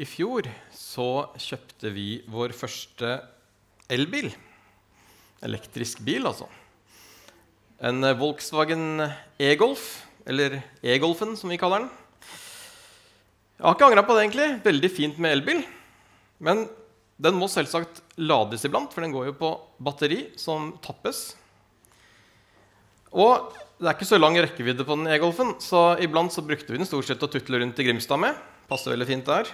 i fjor så kjøpte vi vår første elbil. Elektrisk bil, altså. En Volkswagen E-Golf, eller E-Golfen som vi kaller den. Jeg har ikke angra på det, egentlig. Veldig fint med elbil. Men den må selvsagt lades iblant, for den går jo på batteri som tappes. Og det er ikke så lang rekkevidde på den E-Golfen, så iblant så brukte vi den stort sett å tutle rundt i Grimstad med. Passer veldig fint der.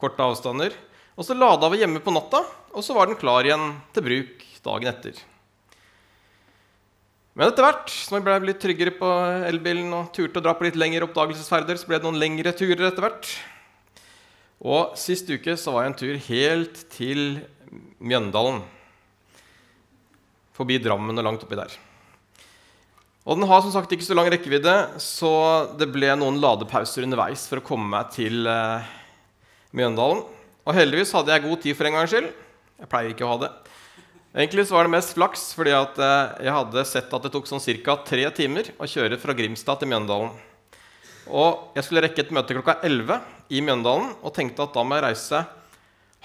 Korte avstander. Og så lada vi hjemme på natta, og så var den klar igjen til bruk dagen etter. Men etter hvert som vi ble litt tryggere på elbilen og turte å dra på litt lengre oppdagelsesferder, så ble det noen lengre turer etter hvert. Og sist uke så var jeg en tur helt til Mjøndalen. Forbi Drammen og langt oppi der. Og den har som sagt ikke så lang rekkevidde, så det ble noen ladepauser underveis for å komme meg til eh, Mjøndalen. Og heldigvis hadde jeg god tid for en gangs skyld. Jeg pleier ikke å ha det. Egentlig så var det mest flaks, fordi eh, jeg hadde sett at det tok sånn ca. tre timer å kjøre fra Grimstad til Mjøndalen. Og jeg skulle rekke et møte klokka 11 i Mjøndalen og tenkte at da må jeg reise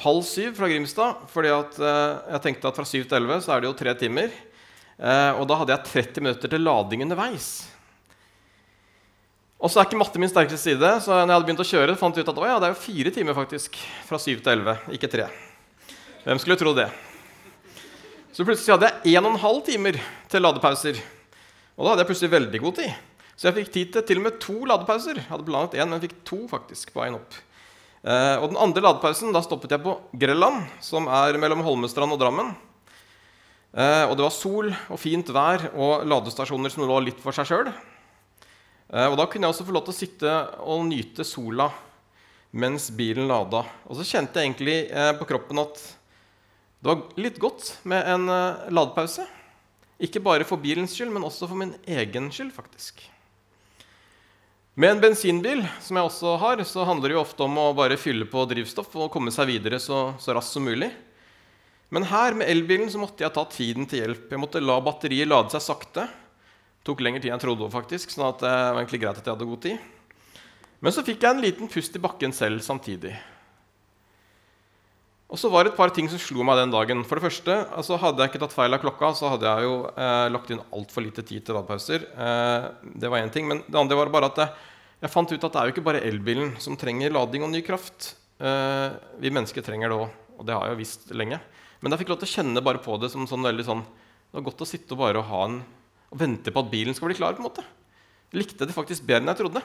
halv syv fra Grimstad. fordi at eh, jeg tenkte at fra syv til 11 så er det jo tre timer. Eh, og da hadde jeg 30 minutter til lading underveis. Og så er ikke matte min sterkeste side, så når jeg hadde begynt å kjøre, fant jeg ut at ja, det er jo fire timer faktisk fra syv til 11, ikke tre. Hvem skulle tro det? Så plutselig hadde jeg 1 12 timer til ladepauser. Og da hadde jeg plutselig veldig god tid. Så jeg fikk tid til til og med to ladepauser. Jeg hadde planlagt én, men fikk to faktisk på veien opp. Eh, og den andre ladepausen da stoppet jeg på Grelland, som er mellom Holmestrand og Drammen. Eh, og det var sol og fint vær og ladestasjoner som lå litt for seg sjøl. Eh, og da kunne jeg også få lov til å sitte og nyte sola mens bilen lada. Og så kjente jeg egentlig eh, på kroppen at det var litt godt med en uh, ladepause. Ikke bare for bilens skyld, men også for min egen skyld. faktisk. Med en bensinbil, som jeg også har, så handler det jo ofte om å bare fylle på drivstoff og komme seg videre så, så raskt som mulig. Men her med elbilen så måtte jeg ta tiden til hjelp. Jeg måtte la batteriet lade seg sakte. Tok lengre tid enn jeg trodde. faktisk, sånn at det var egentlig greit at jeg hadde god tid. Men så fikk jeg en liten pust i bakken selv samtidig. Og så var det et par ting som slo meg den dagen. For det første, altså Hadde jeg ikke tatt feil av klokka, så hadde jeg jo eh, lagt inn altfor lite tid til ladepauser. Eh, det var én ting. Men det andre var bare at jeg, jeg, fant ut at det er jo ikke bare elbilen som trenger lading og ny kraft. Eh, vi mennesker trenger det òg, og det har jeg jo visst lenge. Men jeg fikk lov til å kjenne bare på det som sånn veldig sånn Det var godt å sitte og bare ha en, og vente på at bilen skal bli klar. på en måte. Likte det faktisk bedre enn jeg trodde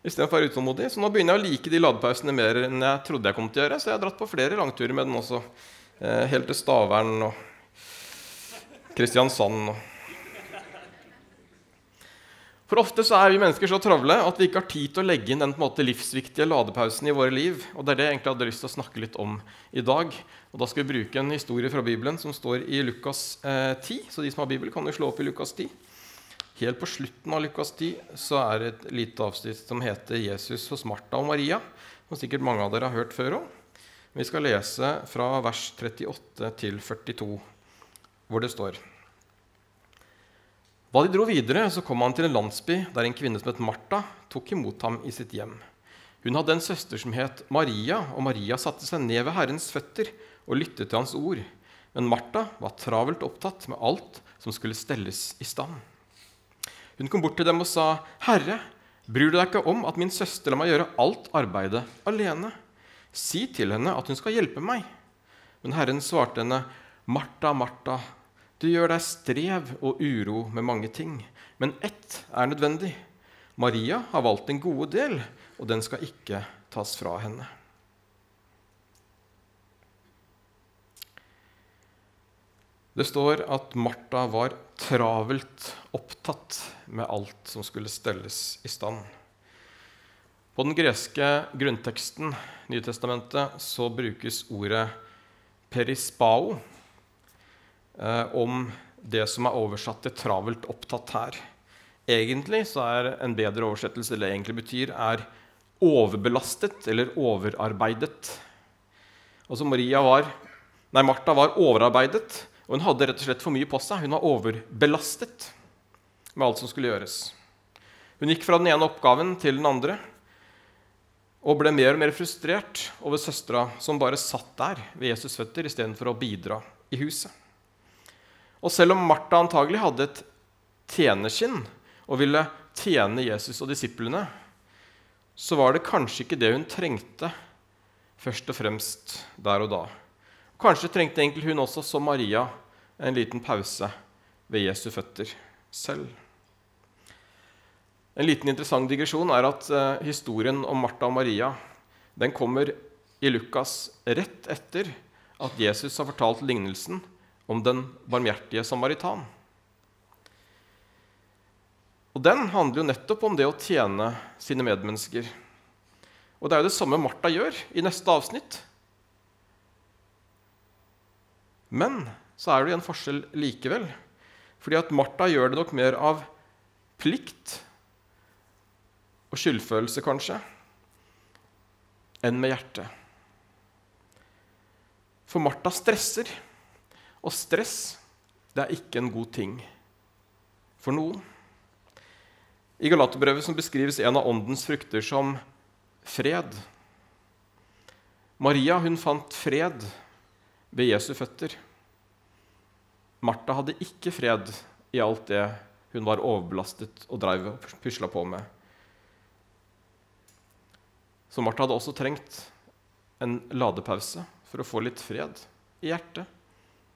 istedenfor å være utålmodig. Så nå begynner jeg å like de ladepausene mer enn jeg trodde jeg kom til å gjøre. Så jeg har dratt på flere langturer med den også. Eh, helt til Stavern og Kristiansand. Og. For ofte så er vi mennesker så travle at vi ikke har tid til å legge inn den måte, livsviktige ladepausen i våre liv. Og det er det jeg egentlig hadde lyst til å snakke litt om i dag. Og Da skal vi bruke en historie fra Bibelen som står i Lukas eh, 10. Så de som har Bibel, kan jo slå opp i Lukas 10. Helt på slutten av Lukas 10 så er det et lite avsnitt som heter 'Jesus hos Martha og Maria', som sikkert mange av dere har hørt før om. Vi skal lese fra vers 38 til 42, hvor det står Da de dro videre, så kom han til en landsby der en kvinne som het Martha, tok imot ham i sitt hjem. Hun hadde en søster som het Maria, og Maria satte seg ned ved Herrens føtter og lyttet til hans ord. Men Martha var travelt opptatt med alt som skulle stelles i stand. Hun kom bort til dem og sa, 'Herre, bryr du deg ikke om at min søster lar meg gjøre alt arbeidet alene?' 'Si til henne at hun skal hjelpe meg.' Men Herren svarte henne, 'Martha, Martha, du gjør deg strev og uro med mange ting, men ett er nødvendig.' Maria har valgt en gode del, og den skal ikke tas fra henne. Det står at Martha var travelt opptatt med alt som skulle stelles i stand. På den greske grunnteksten, Nytestamentet, så brukes ordet perispao eh, om det som er oversatt til 'travelt opptatt' her. Egentlig så er en bedre oversettelse det egentlig betyr, er overbelastet eller overarbeidet. Altså Maria var, nei, Martha var overarbeidet og hun hadde rett og slett for mye på seg. Hun var overbelastet med alt som skulle gjøres. Hun gikk fra den ene oppgaven til den andre. og ble mer og mer frustrert over søstera som bare satt der ved Jesus' føtter istedenfor å bidra i huset. Og selv om Martha antagelig hadde et tjenerskinn og ville tjene Jesus og disiplene, så var det kanskje ikke det hun trengte først og fremst der og da. Kanskje trengte egentlig hun også, som Maria, en liten pause ved Jesu føtter selv. En liten interessant digresjon er at uh, historien om Martha og Maria den kommer i Lukas rett etter at Jesus har fortalt lignelsen om den barmhjertige samaritan. Og Den handler jo nettopp om det å tjene sine medmennesker. Og det er jo det samme Martha gjør i neste avsnitt. Men så er det en forskjell likevel. Fordi at Martha gjør det nok mer av plikt og skyldfølelse, kanskje, enn med hjertet. For Martha stresser, og stress det er ikke en god ting for noen. I Galaterbrevet beskrives en av åndens frukter som fred. Maria hun fant fred ved Jesu føtter. Martha hadde ikke fred i alt det hun var overbelastet og dreiv og pusla på med. Så Martha hadde også trengt en ladepause for å få litt fred i hjertet,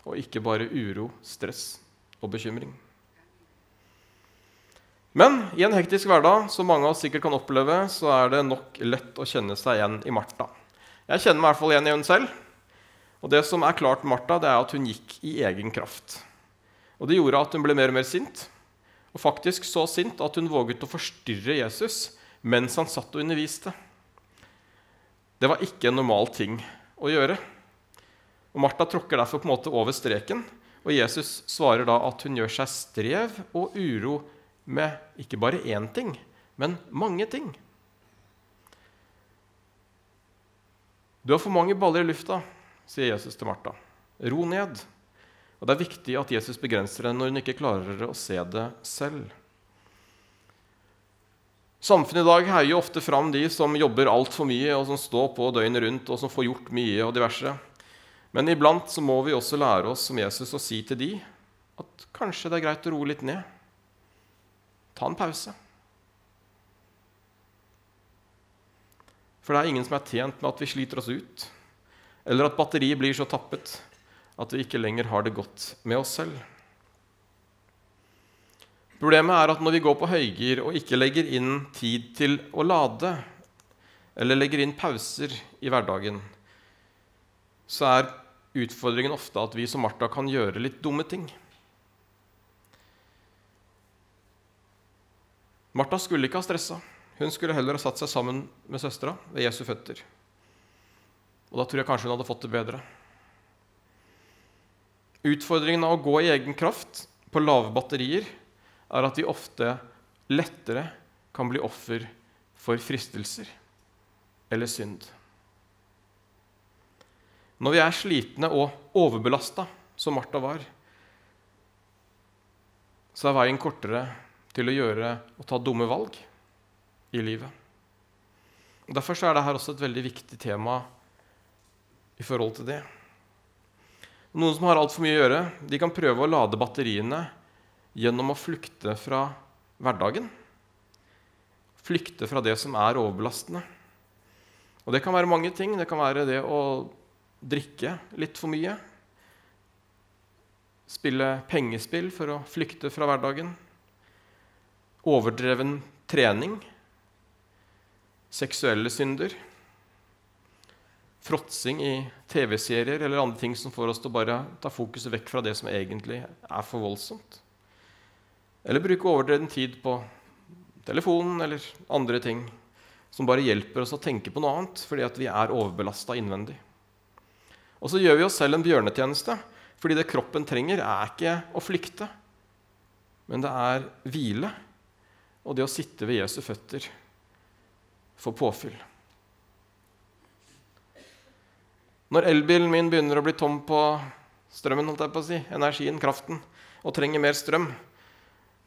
og ikke bare uro, stress og bekymring. Men i en hektisk hverdag som mange av oss sikkert kan oppleve, så er det nok lett å kjenne seg igjen i Martha. Jeg kjenner meg i hvert fall igjen i hun selv. Og det som er klart med Martha, det er at hun gikk i egen kraft. Og Det gjorde at hun ble mer og mer sint, og faktisk så sint at hun våget å forstyrre Jesus mens han satt og underviste. Det var ikke en normal ting å gjøre. Og Martha tråkker derfor på en måte over streken, og Jesus svarer da at hun gjør seg strev og uro med ikke bare én ting, men mange ting. Du har for mange baller i lufta, sier Jesus til Martha. Ro ned. Og Det er viktig at Jesus begrenser henne når hun ikke klarer å se det selv. Samfunnet i dag heier jo ofte fram de som jobber altfor mye, og som står på døgnet rundt, og som får gjort mye og diverse. Men iblant så må vi også lære oss som Jesus å si til de at kanskje det er greit å roe litt ned. Ta en pause. For det er ingen som er tjent med at vi sliter oss ut, eller at batteriet blir så tappet at vi ikke lenger har det godt med oss selv. Problemet er at når vi går på høygir og ikke legger inn tid til å lade, eller legger inn pauser i hverdagen, så er utfordringen ofte at vi som Martha kan gjøre litt dumme ting. Martha skulle ikke ha stressa. Hun skulle heller ha satt seg sammen med søstera ved Jesu føtter. Og da tror jeg kanskje hun hadde fått det bedre. Utfordringen av å gå i egen kraft på lave batterier er at vi ofte lettere kan bli offer for fristelser eller synd. Når vi er slitne og overbelasta, som Martha var, så er veien kortere til å gjøre og ta dumme valg i livet. Derfor er dette også et veldig viktig tema i forhold til det. Noen som har altfor mye å gjøre, de kan prøve å lade batteriene gjennom å flykte fra hverdagen. Flykte fra det som er overbelastende. Og det kan være mange ting. Det kan være det å drikke litt for mye. Spille pengespill for å flykte fra hverdagen. Overdreven trening. Seksuelle synder. Fråtsing i TV-serier eller andre ting som får oss til å bare ta fokuset vekk fra det som egentlig er for voldsomt. Eller bruke overdreven tid på telefonen eller andre ting som bare hjelper oss å tenke på noe annet fordi vi er overbelasta innvendig. Og så gjør vi oss selv en bjørnetjeneste, fordi det kroppen trenger, er ikke å flykte, men det er hvile og det å sitte ved Jesu føtter for påfyll. Når elbilen min begynner å bli tom på strømmen, holdt jeg på å si, energien, kraften, og trenger mer strøm,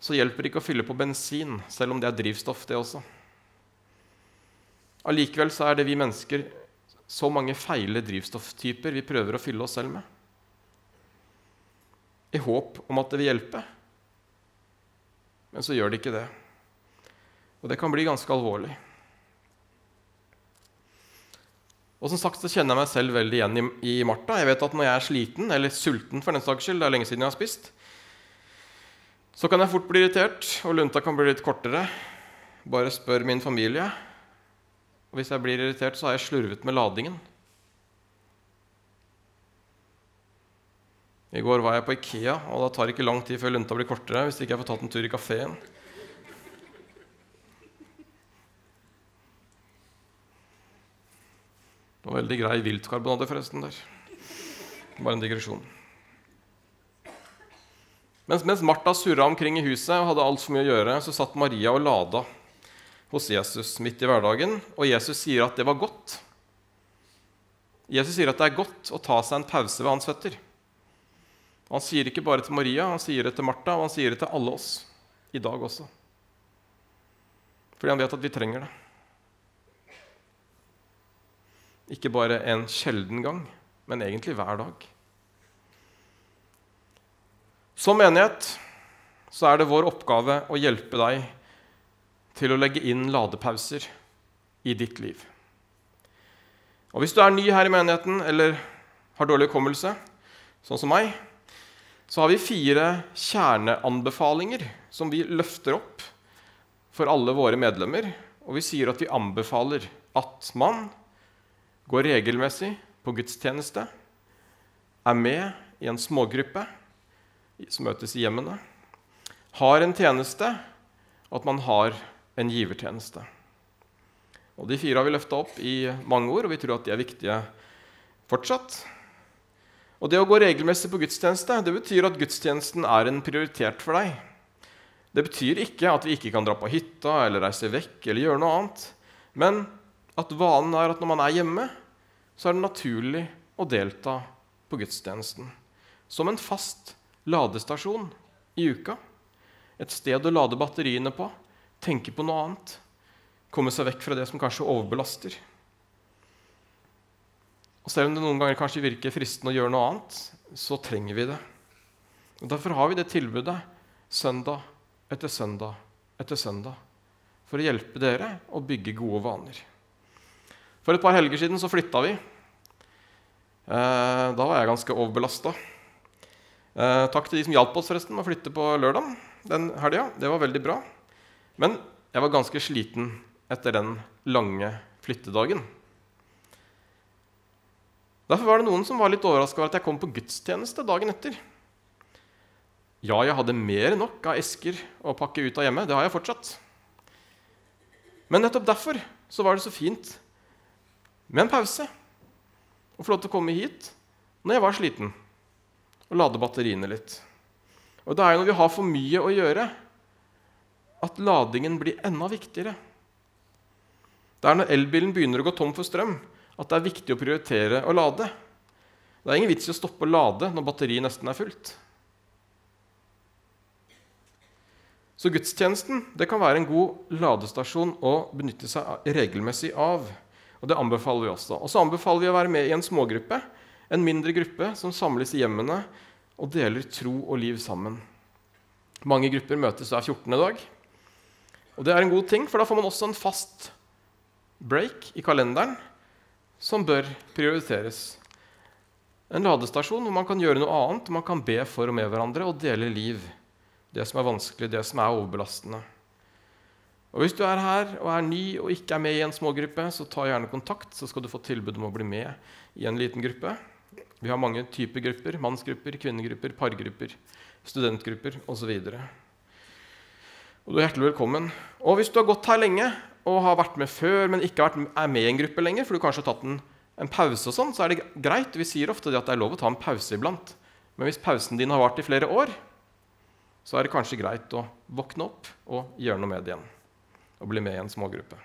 så hjelper det ikke å fylle på bensin, selv om det er drivstoff, det også. Allikevel så er det vi mennesker så mange feile drivstofftyper vi prøver å fylle oss selv med. I håp om at det vil hjelpe. Men så gjør det ikke det. Og det kan bli ganske alvorlig. Og som sagt så kjenner jeg meg selv veldig igjen i, i Martha. Jeg vet at Når jeg er sliten, eller sulten for den saks skyld, det er lenge siden jeg har spist, så kan jeg fort bli irritert, og lunta kan bli litt kortere. Bare spør min familie. Og hvis jeg blir irritert, så har jeg slurvet med ladingen. I går var jeg på Ikea, og da tar det ikke lang tid før lunta blir kortere hvis ikke jeg får tatt en tur i kafeen. Det veldig grei viltkarbonade, forresten. der. Bare en digresjon. Mens, mens Martha surra omkring i huset og hadde altfor mye å gjøre, så satt Maria og lada hos Jesus midt i hverdagen, og Jesus sier at det var godt. Jesus sier at det er godt å ta seg en pause ved hans føtter. Han sier ikke bare til Maria, han sier det til Martha, og han sier det til alle oss i dag også. Fordi han vet at vi trenger det. Ikke bare en sjelden gang, men egentlig hver dag. Som menighet så er det vår oppgave å hjelpe deg til å legge inn ladepauser i ditt liv. Og Hvis du er ny her i menigheten eller har dårlig hukommelse, sånn som meg, så har vi fire kjerneanbefalinger som vi løfter opp for alle våre medlemmer. Og vi sier at vi anbefaler at man går regelmessig på gudstjeneste, er med i en smågruppe som møtes i hjemmene, har en tjeneste, at man har en givertjeneste. Og De fire har vi løfta opp i mange ord, og vi tror at de er viktige fortsatt. Og Det å gå regelmessig på gudstjeneste det betyr at gudstjenesten er en prioritert for deg. Det betyr ikke at vi ikke kan dra på hytta eller reise vekk eller gjøre noe annet. Men at vanen er at når man er hjemme, så er det naturlig å delta på gudstjenesten. Som en fast ladestasjon i uka. Et sted å lade batteriene på, tenke på noe annet. Komme seg vekk fra det som kanskje overbelaster. Og Selv om det noen ganger kanskje virker fristende å gjøre noe annet, så trenger vi det. Og Derfor har vi det tilbudet søndag etter søndag etter søndag for å hjelpe dere å bygge gode vaner. For et par helger siden så flytta vi. Eh, da var jeg ganske overbelasta. Eh, takk til de som hjalp oss forresten med å flytte på lørdag den helga. Det var veldig bra. Men jeg var ganske sliten etter den lange flyttedagen. Derfor var det noen som var litt overraska over at jeg kom på gudstjeneste dagen etter. Ja, jeg hadde mer enn nok av esker å pakke ut av hjemme. Det har jeg fortsatt. Men nettopp derfor så var det så fint med en pause. Og få lov til å komme hit når jeg var sliten, og lade batteriene litt. Og det er jo når vi har for mye å gjøre, at ladingen blir enda viktigere. Det er når elbilen begynner å gå tom for strøm, at det er viktig å prioritere å lade. Det er ingen vits i å stoppe å lade når batteriet nesten er fullt. Så gudstjenesten det kan være en god ladestasjon å benytte seg regelmessig av. Og Det anbefaler vi også. Og så anbefaler vi å være med i en smågruppe, en mindre gruppe som samles i hjemmene og deler tro og liv sammen. Mange grupper møtes hver 14. dag. Og Det er en god ting, for da får man også en fast break i kalenderen som bør prioriteres. En ladestasjon hvor man kan gjøre noe annet, man kan be for og med hverandre og dele liv. Det som er vanskelig, det som er overbelastende. Og Hvis du er her og er ny og ikke er med i en smågruppe, så ta gjerne kontakt, så skal du få tilbud om å bli med i en liten gruppe. Vi har mange typer grupper. Mannsgrupper, kvinnegrupper, pargrupper, studentgrupper osv. Og du er hjertelig velkommen. Og hvis du har gått her lenge og har vært med før, men ikke er med i en gruppe lenger, for du kanskje har tatt en, en pause, og sånn, så er det greit. Vi sier ofte at det er lov å ta en pause iblant. Men hvis pausen din har vart i flere år, så er det kanskje greit å våkne opp og gjøre noe med det igjen og bli med i en smågruppe.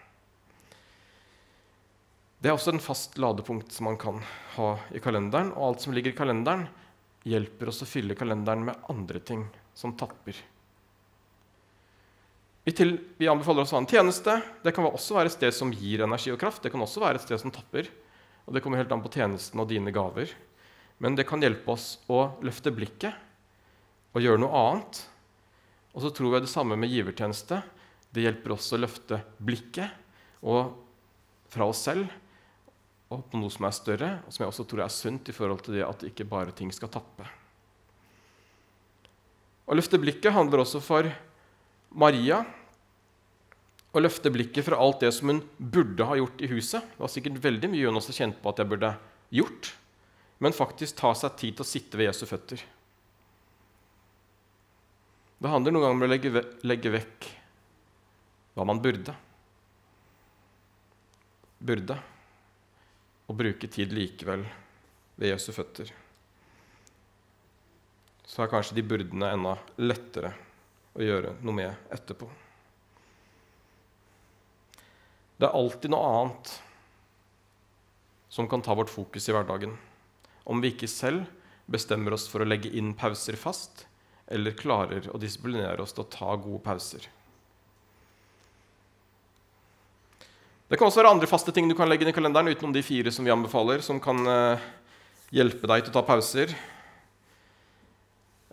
Det er også en fast ladepunkt som man kan ha i kalenderen. Og alt som ligger i kalenderen, hjelper oss å fylle kalenderen med andre ting som tapper. Vi anbefaler oss å ha en tjeneste. Det kan også være et sted som gir energi og kraft. Det kan også være et sted som tapper. Og det kommer helt an på tjenesten og dine gaver. Men det kan hjelpe oss å løfte blikket og gjøre noe annet. Og så tror jeg det samme med givertjeneste. Det hjelper oss å løfte blikket fra oss selv og på noe som er større, og som jeg også tror er sunt i forhold til det at ikke bare ting skal tappe. Å løfte blikket handler også for Maria å løfte blikket fra alt det som hun burde ha gjort i huset. Det var sikkert veldig mye hun også kjente på at jeg burde gjort, men faktisk ta seg tid til å sitte ved Jesu føtter. Det handler noen ganger om å legge, legge vekk hva man burde. Burde og bruke tid likevel ved Jesu føtter. Så er kanskje de burdene enda lettere å gjøre noe med etterpå. Det er alltid noe annet som kan ta vårt fokus i hverdagen, om vi ikke selv bestemmer oss for å legge inn pauser fast, eller klarer å disiplinere oss til å ta gode pauser. Det kan også være andre faste ting du kan legge inn i kalenderen utenom de fire som vi anbefaler, som kan uh, hjelpe deg til å ta pauser.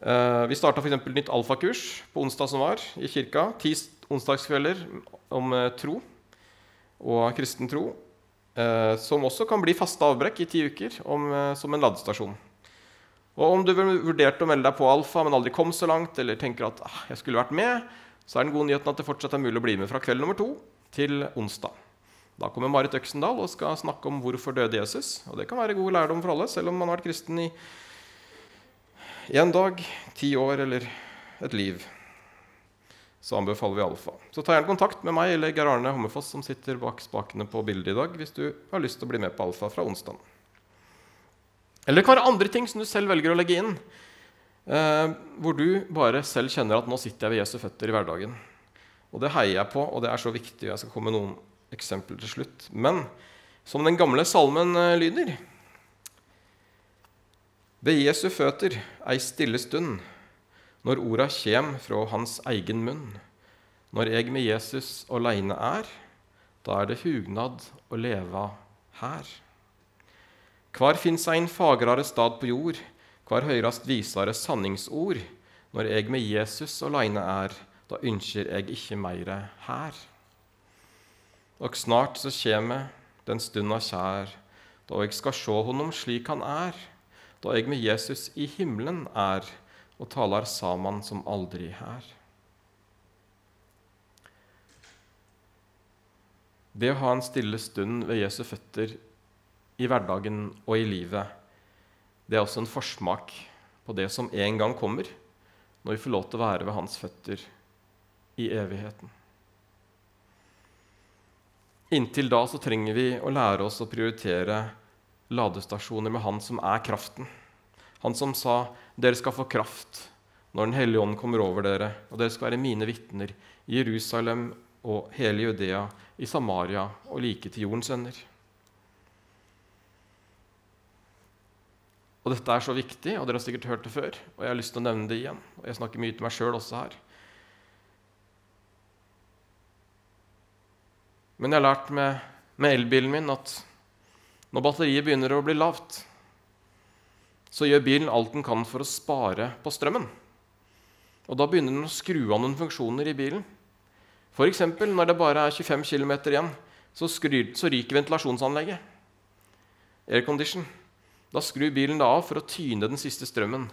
Uh, vi starta f.eks. nytt alfakurs på onsdag som var, i kirka. Ti onsdagskvelder om uh, tro og kristen tro. som også kan bli faste avbrekk i ti uker om, som en ladestasjon. Og om du vurderte å melde deg på alfa, men aldri kom så langt, eller tenker at ah, jeg skulle vært med, så er den gode nyheten at det fortsatt er mulig å bli med fra kveld nummer to til onsdag. Da kommer Marit Øksendal og skal snakke om hvorfor døde Jesus. Og det kan være god lærdom for alle, selv om man har vært kristen i én dag, ti år eller et liv. Så anbefaler vi alfa. Så ta gjerne kontakt med meg eller Geir Arne Hommefoss, som sitter bak spakene på bildet i dag, hvis du har lyst til å bli med på alfa fra onsdag. Eller det kan være andre ting som du selv velger å legge inn, eh, hvor du bare selv kjenner at 'nå sitter jeg ved Jesu føtter i hverdagen'. Og det heier jeg på, og det er så viktig. og Jeg skal komme med noen eksempel til slutt. Men som den gamle salmen eh, lyder Ved Jesu føtter ei stille stund, når orda kjem fra hans egen munn. Når eg med Jesus åleine er, da er det hugnad å leva her. Kvar finst ein fagrare stad på jord, kvar høyrast visare sanningsord. Når eg med Jesus åleine er, da ynskjer eg ikkje meire her. Og snart så kjem den stunda kjær, da eg skal sjå honom slik han er, da eg med Jesus i himmelen er og talar saman som aldri her. Det å ha en stille stund ved Jesu føtter i hverdagen og i livet, det er også en forsmak på det som en gang kommer, når vi får lov til å være ved hans føtter i evigheten. Inntil da så trenger vi å lære oss å prioritere ladestasjoner med Han som er kraften. Han som sa 'Dere skal få kraft når Den hellige ånd kommer over dere', 'og dere skal være mine vitner i Jerusalem og hele Judea, i Samaria og like til jordens ender'. Og Dette er så viktig, og dere har sikkert hørt det før. Og jeg har lyst til å nevne det igjen. Og jeg snakker mye til meg sjøl også her. Men jeg har lært med, med elbilen min at når batteriet begynner å bli lavt, så gjør bilen alt den kan for å spare på strømmen. Og da begynner den å skru av noen funksjoner i bilen. F.eks. når det bare er 25 km igjen, så, skryr, så ryker ventilasjonsanlegget. Aircondition. Da skrur bilen det av for å tyne den siste strømmen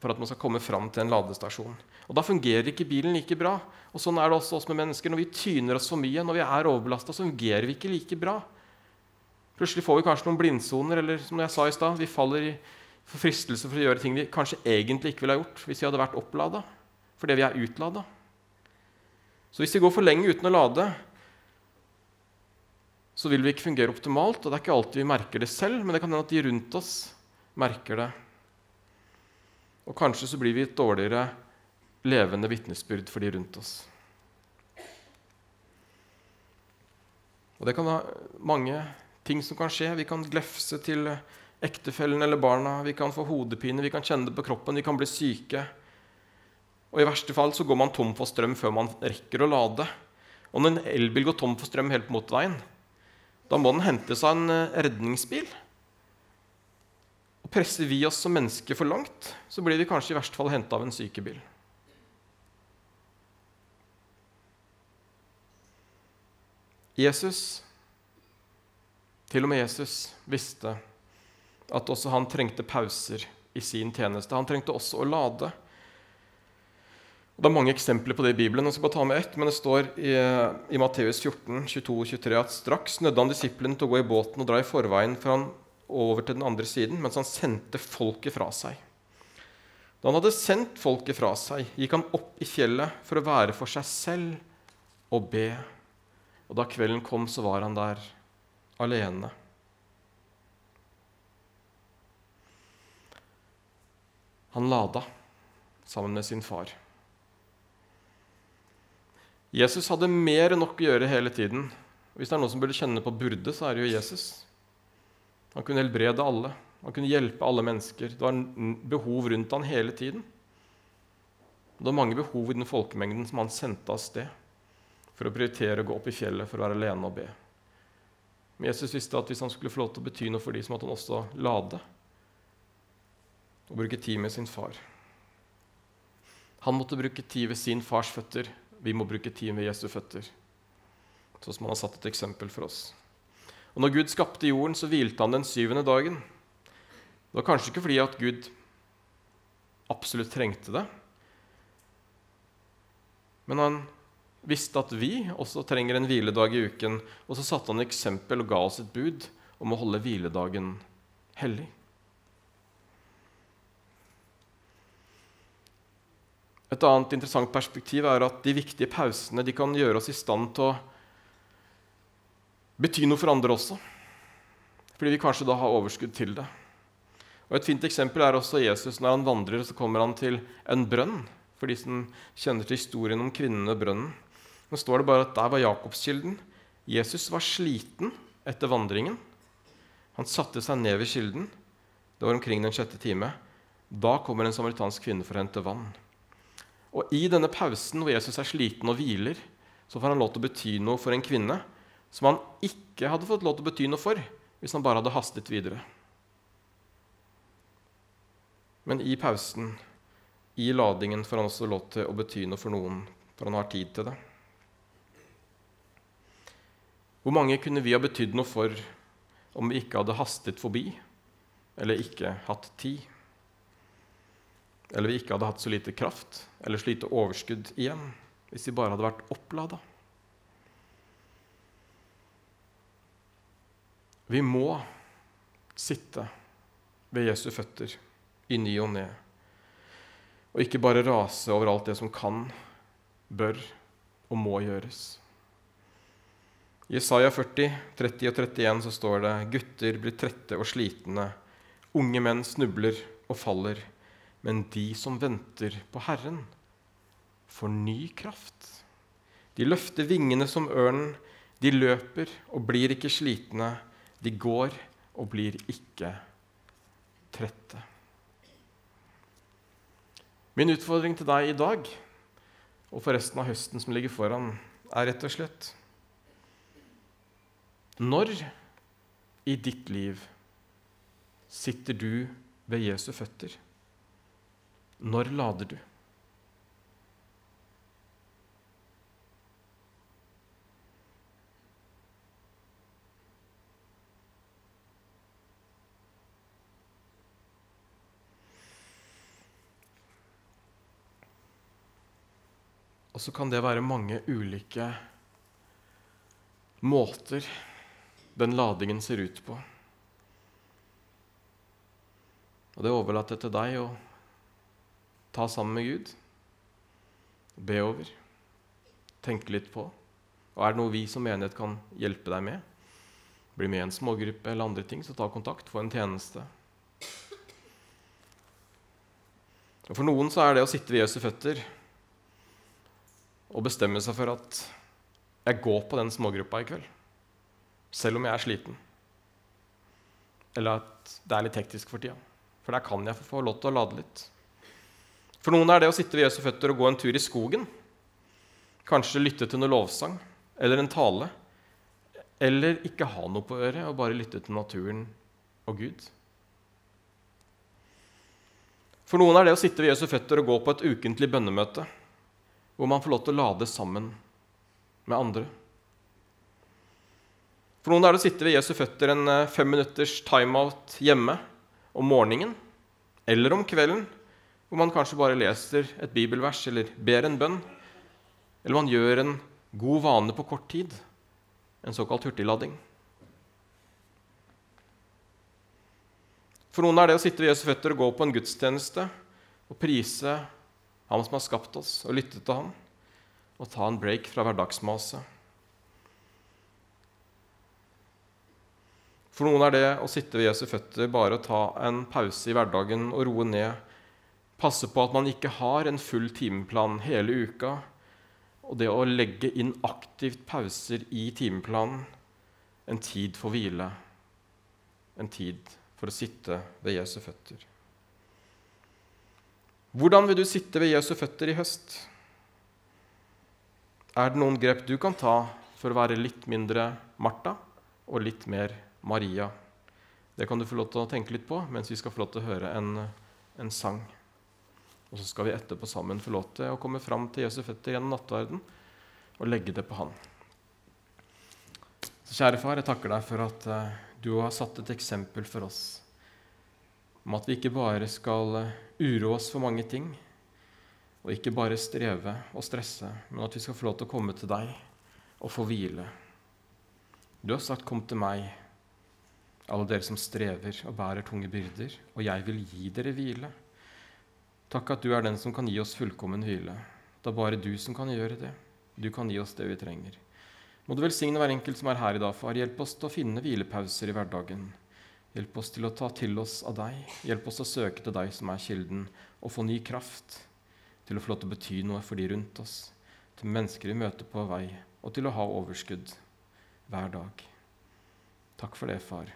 for at man skal komme fram til en ladestasjon. Og Da fungerer ikke bilen like bra. Og Sånn er det også oss med mennesker. Når vi tyner oss for mye, når vi er overbelasta, fungerer vi ikke like bra. Plutselig får vi kanskje noen blindsoner, eller som jeg sa i stad, vi faller i fristelse for å gjøre ting vi kanskje egentlig ikke ville ha gjort hvis vi hadde vært opplada, fordi vi er utlada. Så hvis vi går for lenge uten å lade, så vil vi ikke fungere optimalt. Og det er ikke alltid vi merker det selv, men det kan hende at de rundt oss merker det. Og kanskje så blir vi et dårligere levende vitnesbyrd for de rundt oss. Og det kan være mange ting som kan skje. Vi kan glefse til ektefellen eller barna. Vi kan få hodepine, vi kan kjenne det på kroppen, vi kan bli syke. Og i verste fall så går man tom for strøm før man rekker å lade. Og når en elbil går tom for strøm helt på motorveien, da må den hentes av en eh, redningsbil. Presser vi oss som mennesker for langt, så blir vi kanskje i verste fall henta av en sykebil. Jesus, til og med Jesus, visste at også han trengte pauser i sin tjeneste. Han trengte også å lade. Det er mange eksempler på det i Bibelen. Jeg skal bare ta med ett, men Det står i, i Matteus 14, 22 og 23 at straks nødde han disiplene til å gå i båten og dra i forveien for han over til den andre siden, mens han sendte folket fra seg. Da han hadde sendt folket fra seg, gikk han opp i fjellet for å være for seg selv og be. Og da kvelden kom, så var han der alene. Han lada sammen med sin far. Jesus hadde mer enn nok å gjøre hele tiden. Hvis det er noen som burde kjenne på burde, så er det jo Jesus. Han kunne helbrede alle. Han kunne hjelpe alle mennesker. Det var behov rundt han hele tiden. Det var mange behov i den folkemengden som han sendte av sted for å prioritere å gå opp i fjellet for å være alene og be. Men Jesus visste at hvis han skulle få lov til å bety noe for dem, så måtte han også lade og bruke tid med sin far. Han måtte bruke tid ved sin fars føtter. Vi må bruke tid ved Jesu føtter. Sånn som han har satt et eksempel for oss. Og når Gud skapte jorden, så hvilte han den syvende dagen. Det var kanskje ikke fordi at Gud absolutt trengte det, men han visste at vi også trenger en hviledag i uken, og så satte han et eksempel og ga oss et bud om å holde hviledagen hellig. Et annet interessant perspektiv er at de viktige pausene de kan gjøre oss i stand til å bety noe for andre også. Fordi vi kanskje da har overskudd til det. Og Et fint eksempel er også Jesus. Når han vandrer, så kommer han til en brønn. For de som kjenner til historien om kvinnene og brønnen. Nå står det bare at der var Jakobskilden. Jesus var sliten etter vandringen. Han satte seg ned ved kilden. Det var omkring den sjette time. Da kommer en samaritansk kvinne for å hente vann. Og i denne pausen hvor Jesus er sliten og hviler, så får han lov til å bety noe for en kvinne som han ikke hadde fått lov til å bety noe for hvis han bare hadde hastet videre. Men i pausen, i ladingen, får han også lov til å bety noe for noen, for han har tid til det. Hvor mange kunne vi ha betydd noe for om vi ikke hadde hastet forbi eller ikke hatt tid? eller vi ikke hadde hatt så lite kraft eller så lite overskudd igjen hvis vi bare hadde vært opplada. Vi må sitte ved Jesu føtter i ny og ne, og ikke bare rase over alt det som kan, bør og må gjøres. I Isaiah 40, 30 og 31 så står det gutter blir trette og slitne, unge menn snubler og faller. Men de som venter på Herren, får ny kraft. De løfter vingene som ørnen. De løper og blir ikke slitne. De går og blir ikke trette. Min utfordring til deg i dag og for resten av høsten som ligger foran, er rett og slett Når i ditt liv sitter du ved Jesu føtter? Når lader du? Og så kan det være mange ulike måter den ladingen ser ut på. Og det overlater til deg å ta sammen med Gud. Be over. Tenke litt på. Og er det noe vi som menighet kan hjelpe deg med? Bli med i en smågruppe eller andre ting, så ta kontakt. Få en tjeneste. Og For noen så er det å sitte ved Jesu føtter og bestemme seg for at jeg går på den smågruppa i kveld, selv om jeg er sliten. Eller at det er litt hektisk for tida. For der kan jeg få lov til å lade litt. For noen er det å sitte ved Jesu føtter og gå en tur i skogen. Kanskje lytte til noe lovsang eller en tale. Eller ikke ha noe på øret og bare lytte til naturen og Gud. For noen er det å sitte ved Jesu føtter og gå på et ukentlig bønnemøte, hvor man får lov til å lade sammen med andre. For noen er det å sitte ved Jesu føtter en femminutters fem minutters timeout hjemme om morgenen eller om kvelden, hvor man kanskje bare leser et bibelvers eller ber en bønn, eller man gjør en god vane på kort tid, en såkalt hurtiglading. For noen er det å sitte ved Jesu føtter og gå på en gudstjeneste og prise Han som har skapt oss, og lytte til Han, og ta en break fra hverdagsmaset. For noen er det å sitte ved Jesu føtter bare å ta en pause i hverdagen og roe ned, passe på at man ikke har en full timeplan hele uka, og det å legge inn aktivt pauser i timeplanen, en tid for hvile, en tid for å sitte ved Jesu føtter. Hvordan vil du sitte ved Jesu føtter i høst? Er det noen grep du kan ta for å være litt mindre Martha og litt mer Maria? Det kan du få lov til å tenke litt på mens vi skal få lov til å høre en, en sang. Og så skal vi etterpå sammen få lov til å komme fram til Jesu føtter gjennom nattverden og legge det på Han. Så kjære far, jeg takker deg for at uh, du har satt et eksempel for oss om at vi ikke bare skal eh, uroe oss for mange ting, og ikke bare streve og stresse, men at vi skal få lov til å komme til deg og få hvile. Du har sagt 'kom til meg', alle dere som strever og bærer tunge byrder, og jeg vil gi dere hvile. Takk at du er den som kan gi oss fullkommen hvile. Det er bare du som kan gjøre det. Du kan gi oss det vi trenger. Må du velsigne hver enkelt som er her i dag, far. Hjelp oss til å finne hvilepauser i hverdagen. Hjelp oss til å ta til oss av deg. Hjelp oss å søke til deg som er kilden, og få ny kraft til å få lov til å bety noe for de rundt oss, til mennesker vi møter på vei, og til å ha overskudd hver dag. Takk for det, far.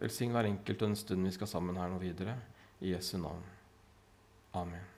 Velsign hver enkelt og en stund vi skal sammen her nå videre. I Jesu navn. Amen.